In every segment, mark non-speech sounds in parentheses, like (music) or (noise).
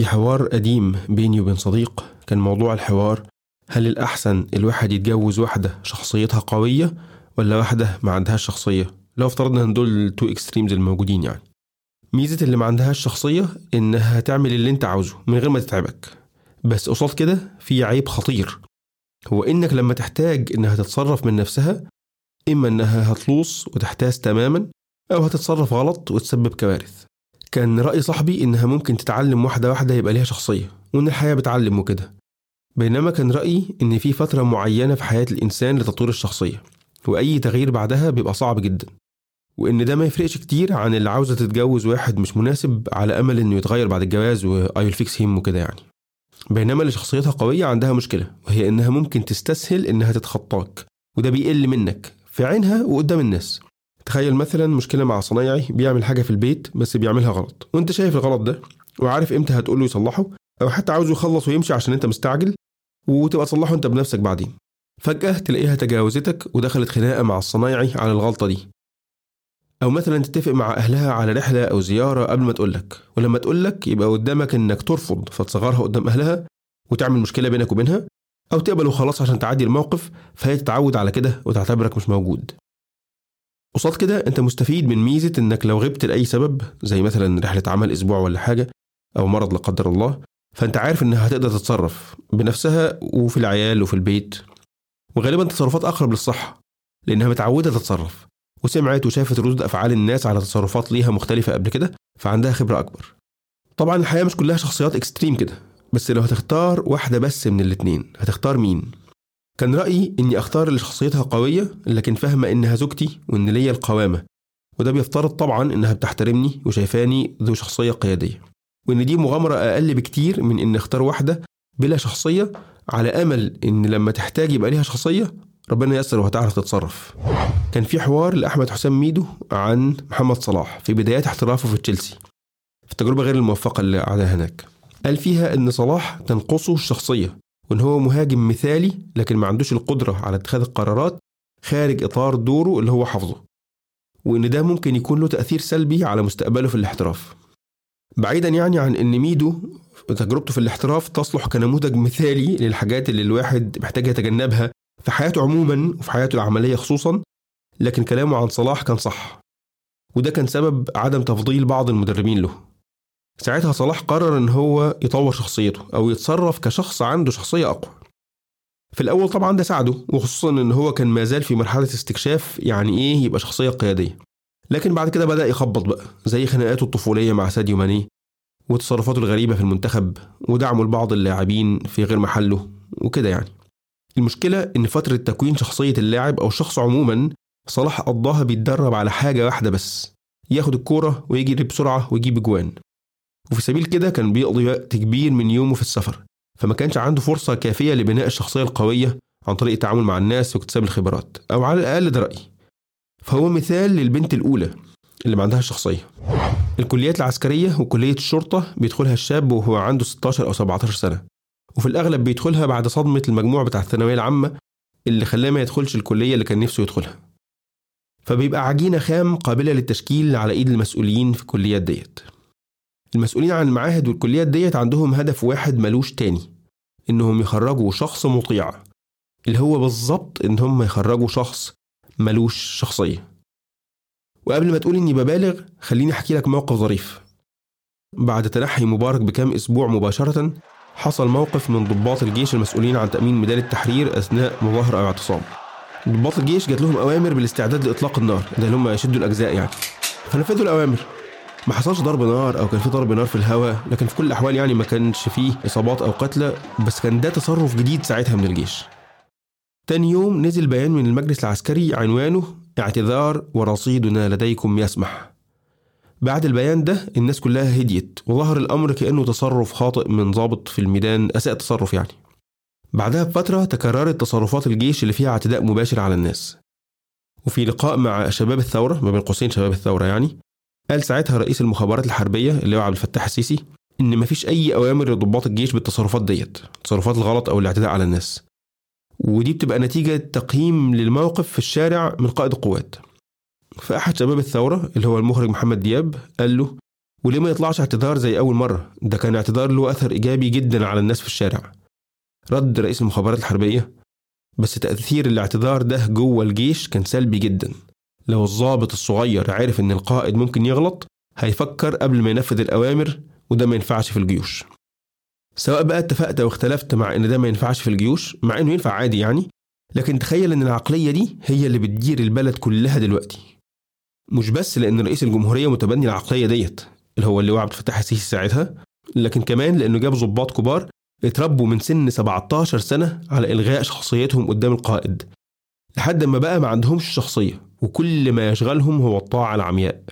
في حوار قديم بيني وبين صديق كان موضوع الحوار هل الأحسن الواحد يتجوز واحدة شخصيتها قوية ولا واحدة ما عندهاش شخصية؟ لو افترضنا إن دول ال two extremes الموجودين يعني. ميزة اللي ما عندهاش شخصية إنها تعمل اللي أنت عاوزه من غير ما تتعبك. بس قصاد كده في عيب خطير هو إنك لما تحتاج إنها تتصرف من نفسها إما إنها هتلوص وتحتاس تماما أو هتتصرف غلط وتسبب كوارث. كان رأي صاحبي إنها ممكن تتعلم واحدة واحدة يبقى ليها شخصية وإن الحياة بتعلم وكده. بينما كان رأيي إن في فترة معينة في حياة الإنسان لتطوير الشخصية وأي تغيير بعدها بيبقى صعب جدا. وإن ده ما يفرقش كتير عن اللي عاوزة تتجوز واحد مش مناسب على أمل إنه يتغير بعد الجواز وأي فيكس هيم وكده يعني. بينما اللي شخصيتها قوية عندها مشكلة وهي إنها ممكن تستسهل إنها تتخطاك وده بيقل منك في عينها وقدام الناس. تخيل مثلا مشكلة مع صنايعي بيعمل حاجة في البيت بس بيعملها غلط وأنت شايف الغلط ده وعارف إمتى هتقول له يصلحه أو حتى عاوزه يخلص ويمشي عشان أنت مستعجل وتبقى تصلحه أنت بنفسك بعدين. فجأة تلاقيها تجاوزتك ودخلت خناقة مع الصنايعي على الغلطة دي. أو مثلا تتفق مع أهلها على رحلة أو زيارة قبل ما تقولك ولما تقولك يبقى قدامك إنك ترفض فتصغرها قدام أهلها وتعمل مشكلة بينك وبينها أو تقبل وخلاص عشان تعدي الموقف فهي تتعود على كده وتعتبرك مش موجود. قصاد كده أنت مستفيد من ميزة إنك لو غبت لأي سبب زي مثلا رحلة عمل أسبوع ولا حاجة أو مرض لا قدر الله فأنت عارف إنها هتقدر تتصرف بنفسها وفي العيال وفي البيت. وغالبا تصرفات أقرب للصح لأنها متعودة تتصرف وسمعت وشافت ردود أفعال الناس على تصرفات ليها مختلفة قبل كده فعندها خبرة أكبر. طبعا الحياة مش كلها شخصيات اكستريم كده بس لو هتختار واحدة بس من الاتنين هتختار مين؟ كان رأيي إني أختار اللي شخصيتها قوية لكن فاهمة إنها زوجتي وإن ليا القوامة. وده بيفترض طبعا إنها بتحترمني وشايفاني ذو شخصية قيادية. وإن دي مغامرة أقل بكتير من إن أختار واحدة بلا شخصية على أمل إن لما تحتاج يبقى ليها شخصية ربنا يسر وهتعرف تتصرف. كان في حوار لأحمد حسام ميدو عن محمد صلاح في بدايات احترافه في تشيلسي. في التجربة غير الموفقة اللي قعدها هناك. قال فيها إن صلاح تنقصه الشخصية. وإن هو مهاجم مثالي لكن ما عندوش القدرة على اتخاذ القرارات خارج إطار دوره اللي هو حافظه. وإن ده ممكن يكون له تأثير سلبي على مستقبله في الاحتراف. بعيدا يعني عن إن ميدو تجربته في الاحتراف تصلح كنموذج مثالي للحاجات اللي الواحد محتاج يتجنبها في حياته عموما وفي حياته العملية خصوصا لكن كلامه عن صلاح كان صح. وده كان سبب عدم تفضيل بعض المدربين له. ساعتها صلاح قرر إن هو يطور شخصيته أو يتصرف كشخص عنده شخصية أقوى. في الأول طبعا ده ساعده وخصوصا إن هو كان ما زال في مرحلة استكشاف يعني إيه يبقى شخصية قيادية. لكن بعد كده بدأ يخبط بقى زي خناقاته الطفولية مع ساديو ماني وتصرفاته الغريبة في المنتخب ودعمه لبعض اللاعبين في غير محله وكده يعني. المشكلة إن فترة تكوين شخصية اللاعب أو الشخص عموما صلاح قضاها بيتدرب على حاجة واحدة بس ياخد الكورة ويجري بسرعة ويجيب اجوان وفي سبيل كده كان بيقضي وقت كبير من يومه في السفر فما كانش عنده فرصة كافية لبناء الشخصية القوية عن طريق التعامل مع الناس واكتساب الخبرات أو على الأقل ده رأيي. فهو مثال للبنت الأولى اللي ما عندها شخصية. الكليات العسكرية وكلية الشرطة بيدخلها الشاب وهو عنده 16 أو 17 سنة وفي الأغلب بيدخلها بعد صدمة المجموع بتاع الثانوية العامة اللي خلاه ما يدخلش الكلية اللي كان نفسه يدخلها. فبيبقى عجينة خام قابلة للتشكيل على إيد المسؤولين في الكليات ديت. المسؤولين عن المعاهد والكليات ديت عندهم هدف واحد ملوش تاني إنهم يخرجوا شخص مطيع اللي هو بالظبط إن هم يخرجوا شخص ملوش شخصية. وقبل ما تقول إني ببالغ خليني أحكي لك موقف ظريف. بعد تنحي مبارك بكام أسبوع مباشرة حصل موقف من ضباط الجيش المسؤولين عن تأمين ميدان التحرير أثناء مظاهرة أو اعتصام ضباط الجيش جات لهم أوامر بالاستعداد لإطلاق النار ده اللي هم يشدوا الأجزاء يعني. فنفذوا الأوامر. ما حصلش ضرب نار أو كان في ضرب نار في الهواء لكن في كل الأحوال يعني ما كانش فيه إصابات أو قتلى بس كان ده تصرف جديد ساعتها من الجيش. تاني يوم نزل بيان من المجلس العسكري عنوانه اعتذار ورصيدنا لديكم يسمح. بعد البيان ده الناس كلها هديت وظهر الأمر كأنه تصرف خاطئ من ضابط في الميدان أساء تصرف يعني. بعدها بفترة تكررت تصرفات الجيش اللي فيها اعتداء مباشر على الناس. وفي لقاء مع شباب الثورة ما بين قوسين شباب الثورة يعني قال ساعتها رئيس المخابرات الحربية اللي هو عبد الفتاح السيسي إن مفيش أي أوامر لضباط الجيش بالتصرفات ديت التصرفات الغلط أو الاعتداء على الناس. ودي بتبقى نتيجة تقييم للموقف في الشارع من قائد القوات. فأحد شباب الثورة اللي هو المخرج محمد دياب قال له وليه ما يطلعش اعتذار زي أول مرة؟ ده كان اعتذار له أثر إيجابي جدا على الناس في الشارع. رد رئيس المخابرات الحربية بس تأثير الاعتذار ده جوه الجيش كان سلبي جدا. لو الضابط الصغير عرف إن القائد ممكن يغلط هيفكر قبل ما ينفذ الأوامر وده ما ينفعش في الجيوش. سواء بقى اتفقت أو اختلفت مع إن ده ما ينفعش في الجيوش مع إنه ينفع عادي يعني لكن تخيل إن العقلية دي هي اللي بتدير البلد كلها دلوقتي. مش بس لأن رئيس الجمهورية متبني العقلية ديت اللي هو اللي هو عبد الفتاح السيسي ساعتها لكن كمان لأنه جاب ضباط كبار اتربوا من سن 17 سنة على إلغاء شخصيتهم قدام القائد. لحد ما بقى ما عندهمش شخصية وكل ما يشغلهم هو الطاعة العمياء.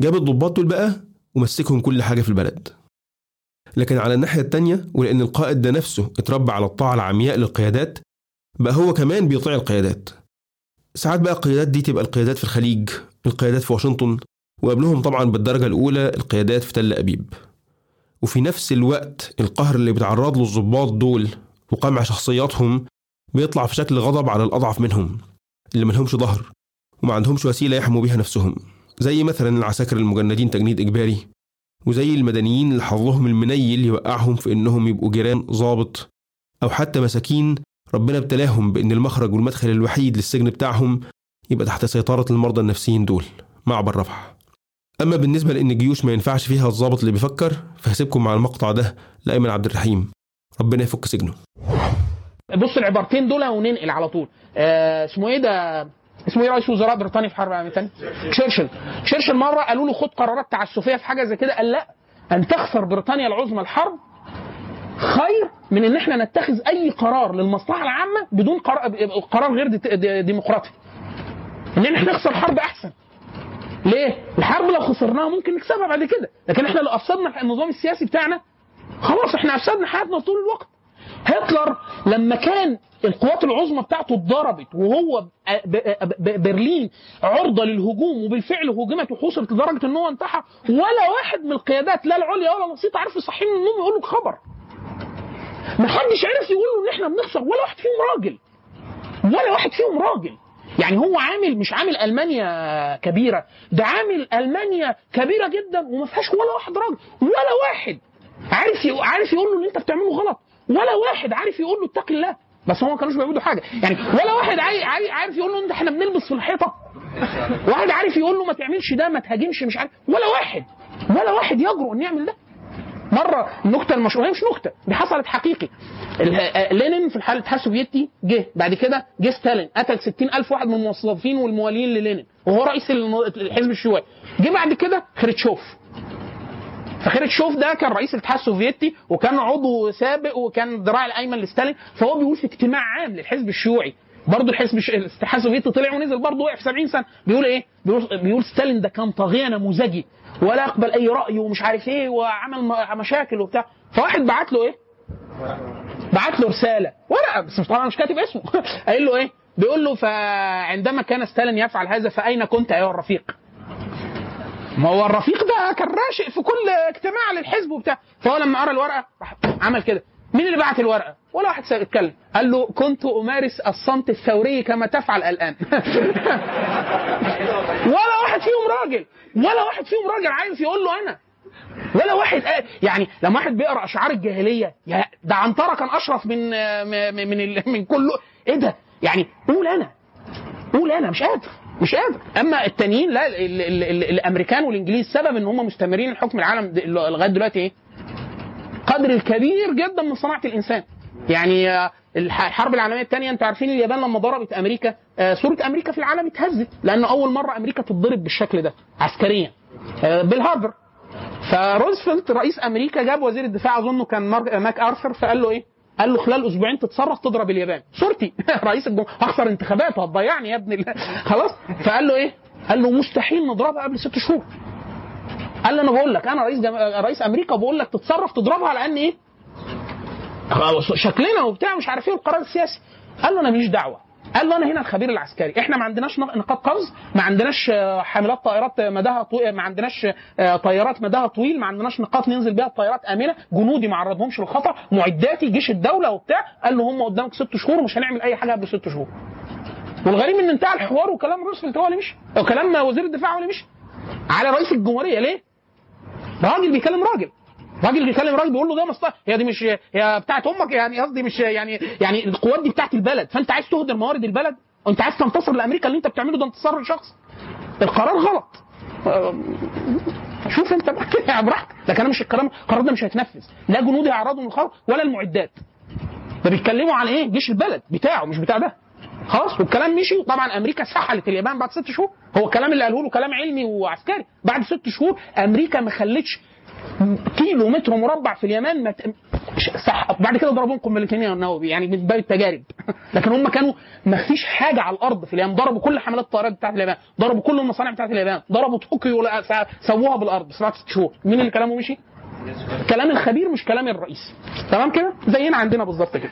جاب الضباط دول بقى ومسكهم كل حاجة في البلد. لكن على الناحية التانية ولأن القائد ده نفسه اتربى على الطاعة العمياء للقيادات بقى هو كمان بيطيع القيادات. ساعات بقى القيادات دي تبقى القيادات في الخليج القيادات في واشنطن وقبلهم طبعا بالدرجة الأولى القيادات في تل أبيب. وفي نفس الوقت القهر اللي بيتعرض له الضباط دول وقمع شخصياتهم بيطلع في شكل غضب على الأضعف منهم اللي ملهمش ظهر وما عندهمش وسيلة يحموا بيها نفسهم. زي مثلا العساكر المجندين تجنيد إجباري وزي المدنيين اللي حظهم المنيل يوقعهم في إنهم يبقوا جيران ظابط أو حتى مساكين ربنا ابتلاهم بإن المخرج والمدخل الوحيد للسجن بتاعهم يبقى تحت سيطرة المرضى النفسيين دول معبر رفح أما بالنسبة لأن الجيوش ما ينفعش فيها الضابط اللي بيفكر فهسيبكم مع المقطع ده لأيمن عبد الرحيم. ربنا يفك سجنه. بص العبارتين دول وننقل على طول. آه اسمه إيه ده؟ اسمه إيه رئيس وزراء بريطانيا في حرب العالمية الثانية؟ تشرشل. تشرشل مرة قالوا له خد قرارات تعسفية في حاجة زي كده. قال لا أن تخسر بريطانيا العظمى الحرب خير من إن إحنا نتخذ أي قرار للمصلحة العامة بدون قرار, غير دي- دي- ديمقراطي. إن إحنا نخسر حرب أحسن. ليه؟ الحرب لو خسرناها ممكن نكسبها بعد كده. لكن إحنا لو أفسدنا النظام السياسي بتاعنا خلاص إحنا أفسدنا حياتنا طول الوقت. هتلر لما كان القوات العظمى بتاعته اتضربت وهو برلين عرضة للهجوم وبالفعل هجمت وحوصرت لدرجة إن هو انتحر ولا واحد من القيادات لا العليا ولا الوسيطه عرف يصحيه من النوم يقول له خبر. ما حدش عرف يقول له إن إحنا بنخسر ولا واحد فيهم راجل. ولا واحد فيهم راجل. يعني هو عامل مش عامل ألمانيا كبيرة ده عامل ألمانيا كبيرة جدا وما فيهاش ولا واحد راجل ولا واحد عارف عارف يقول له اللي أنت بتعمله غلط. ولا واحد عارف يقول له اتق الله. بس هم ما كانوش بيعبدوا حاجة. يعني ولا واحد عارف يقول له إحنا بنلبس في الحيطة. واحد عارف يقول له ما تعملش ده ما تهاجمش مش عارف. ولا واحد ولا واحد يجرؤ انه يعمل ده. مرة النكته المشهورة هي مش نكتة دي حصلت حقيقي. آه، لينين في الحاله الاتحاد السوفيتي جه بعد كده جه ستالين قتل 60 ألف واحد من الموظفين والموالين للينين. وهو رئيس الحزب الشيوعي. جه بعد كده خريتشوف. فخريتشوف ده كان رئيس الاتحاد السوفيتي وكان عضو سابق وكان الذراع الأيمن لستالين فهو بيقول في اجتماع عام للحزب الشيوعي برضه الحزب الاتحاد السوفيتي طلع ونزل برضه وقع في 70 سنة بيقول إيه؟ بيقول, بيقول ستالين ده كان طاغية نموذجي ولا يقبل أي رأي ومش عارف إيه وعمل مشاكل وبتاع فواحد بعت له إيه؟ بعت له رسالة ورقه بس طبعا مش كاتب اسمه (laughs) قايل له إيه؟ بيقول له فعندما كان ستالين يفعل هذا فأين كنت ايها الرفيق؟ ما هو الرفيق ده كان راشق في كل اجتماع للحزب وبتاع. فهو لما قرأ الورقة راح عمل كده. مين اللي بعت الورقة؟ ولا واحد اتكلم. قال له كنت أمارس الصمت الثوري كما تفعل الآن. (laughs) ولا واحد فيهم راجل. ولا واحد فيهم راجل عايز يقول له أنا. ولا واحد قال يعني لما واحد بيقرأ أشعار الجاهلية يا ده عنترة كان أشرف من من من, من كله. إيه ده؟ يعني قول أنا. قول أنا مش قادر. مش قادر أما التانيين لا ال ال ال الأمريكان والإنجليز سبب إن هم مستمرين حكم العالم لغاية دلوقتي إيه؟ قدر الكبير جدا من صناعة الإنسان يعني آه، الح- الحرب العالمية الثانية أنتوا عارفين اليابان لما ضربت أمريكا آه، صورة أمريكا في العالم اتهزت لأنه أول مرة أمريكا تتضرب بالشكل ده عسكريا آه، بالهدر فروزفلت رئيس أمريكا جاب وزير الدفاع أظنه كان ماك أرثر فقال له إيه؟ قال له خلال أسبوعين تتصرف تضرب اليابان. صورتي. (laughs) رئيس الجمهوريه هخسر انتخابات وهتضيعني يا ابن ال- (laughs) خلاص. فقال له إيه؟ قال له مستحيل نضربها قبل ست شهور. قال له أنا بقول لك أنا رئيس جم... رئيس أمريكا بقول لك تتصرف تضربها على إيه؟ شكلنا وبتاع مش عارف إيه القرار السياسي. قال له أنا ماليش دعوة. قال له أنا هنا الخبير العسكري. إحنا ما عندناش نق- نقاط قفز ما عندناش آه، حاملات طائرات مداها طويل ما عندناش آه، طيارات مداها طويل ما عندناش نقاط ننزل بيها الطيارات آمنة. جنودي ما عرضهمش للخطر معداتي جيش الدولة وبتاع. قال له هم قدامك ست شهور ومش هنعمل أي حاجة قبل ست شهور. والغريب إن انتهى الحوار وكلام روزفلت هو اللي مشي وكلام وزير الدفاع هو اللي مشي. على رئيس الجمهورية ليه؟ راجل بيكلم راجل. راجل بيكلم راجل بيقول له ده مصلحه هي دي مش هي بتاعت أمك يعني قصدي مش يعني يعني القوات دي بتاعت البلد. فأنت عايز تهدر موارد البلد؟ وانت عايز تنتصر لأمريكا اللي أنت بتعمله ده انتصار لشخص القرار غلط. شوف أنت بقى كده براحتك. لكن أنا مش الكلام القرار ده مش هيتنفذ. لا جنود هيعرضوا من الخوف ولا المعدات. ده بيتكلموا عن إيه؟ جيش البلد بتاعه مش بتاع ده. خلاص والكلام مشي. وطبعا أمريكا سحلت اليابان بعد ست شهور. هو الكلام اللي قاله له كلام علمي وعسكري. بعد ست شهور أمريكا ما خلتش كيلو متر مربع في اليمن ما ت... صح. بعد كده ضربوهم قنبلتين نووي يعني من باب التجارب. (laughs) لكن هم كانوا ما فيش حاجة على الأرض في اليمن. ضربوا كل حملات الطيارات بتاعت اليابان ضربوا كل المصانع بتاعت اليابان ضربوا طوكيو سووها بالأرض. بعد ست شهور مين اللي كلامه مشي؟ كلام الخبير مش كلام الرئيس. تمام كده؟ زينا عندنا بالظبط كده.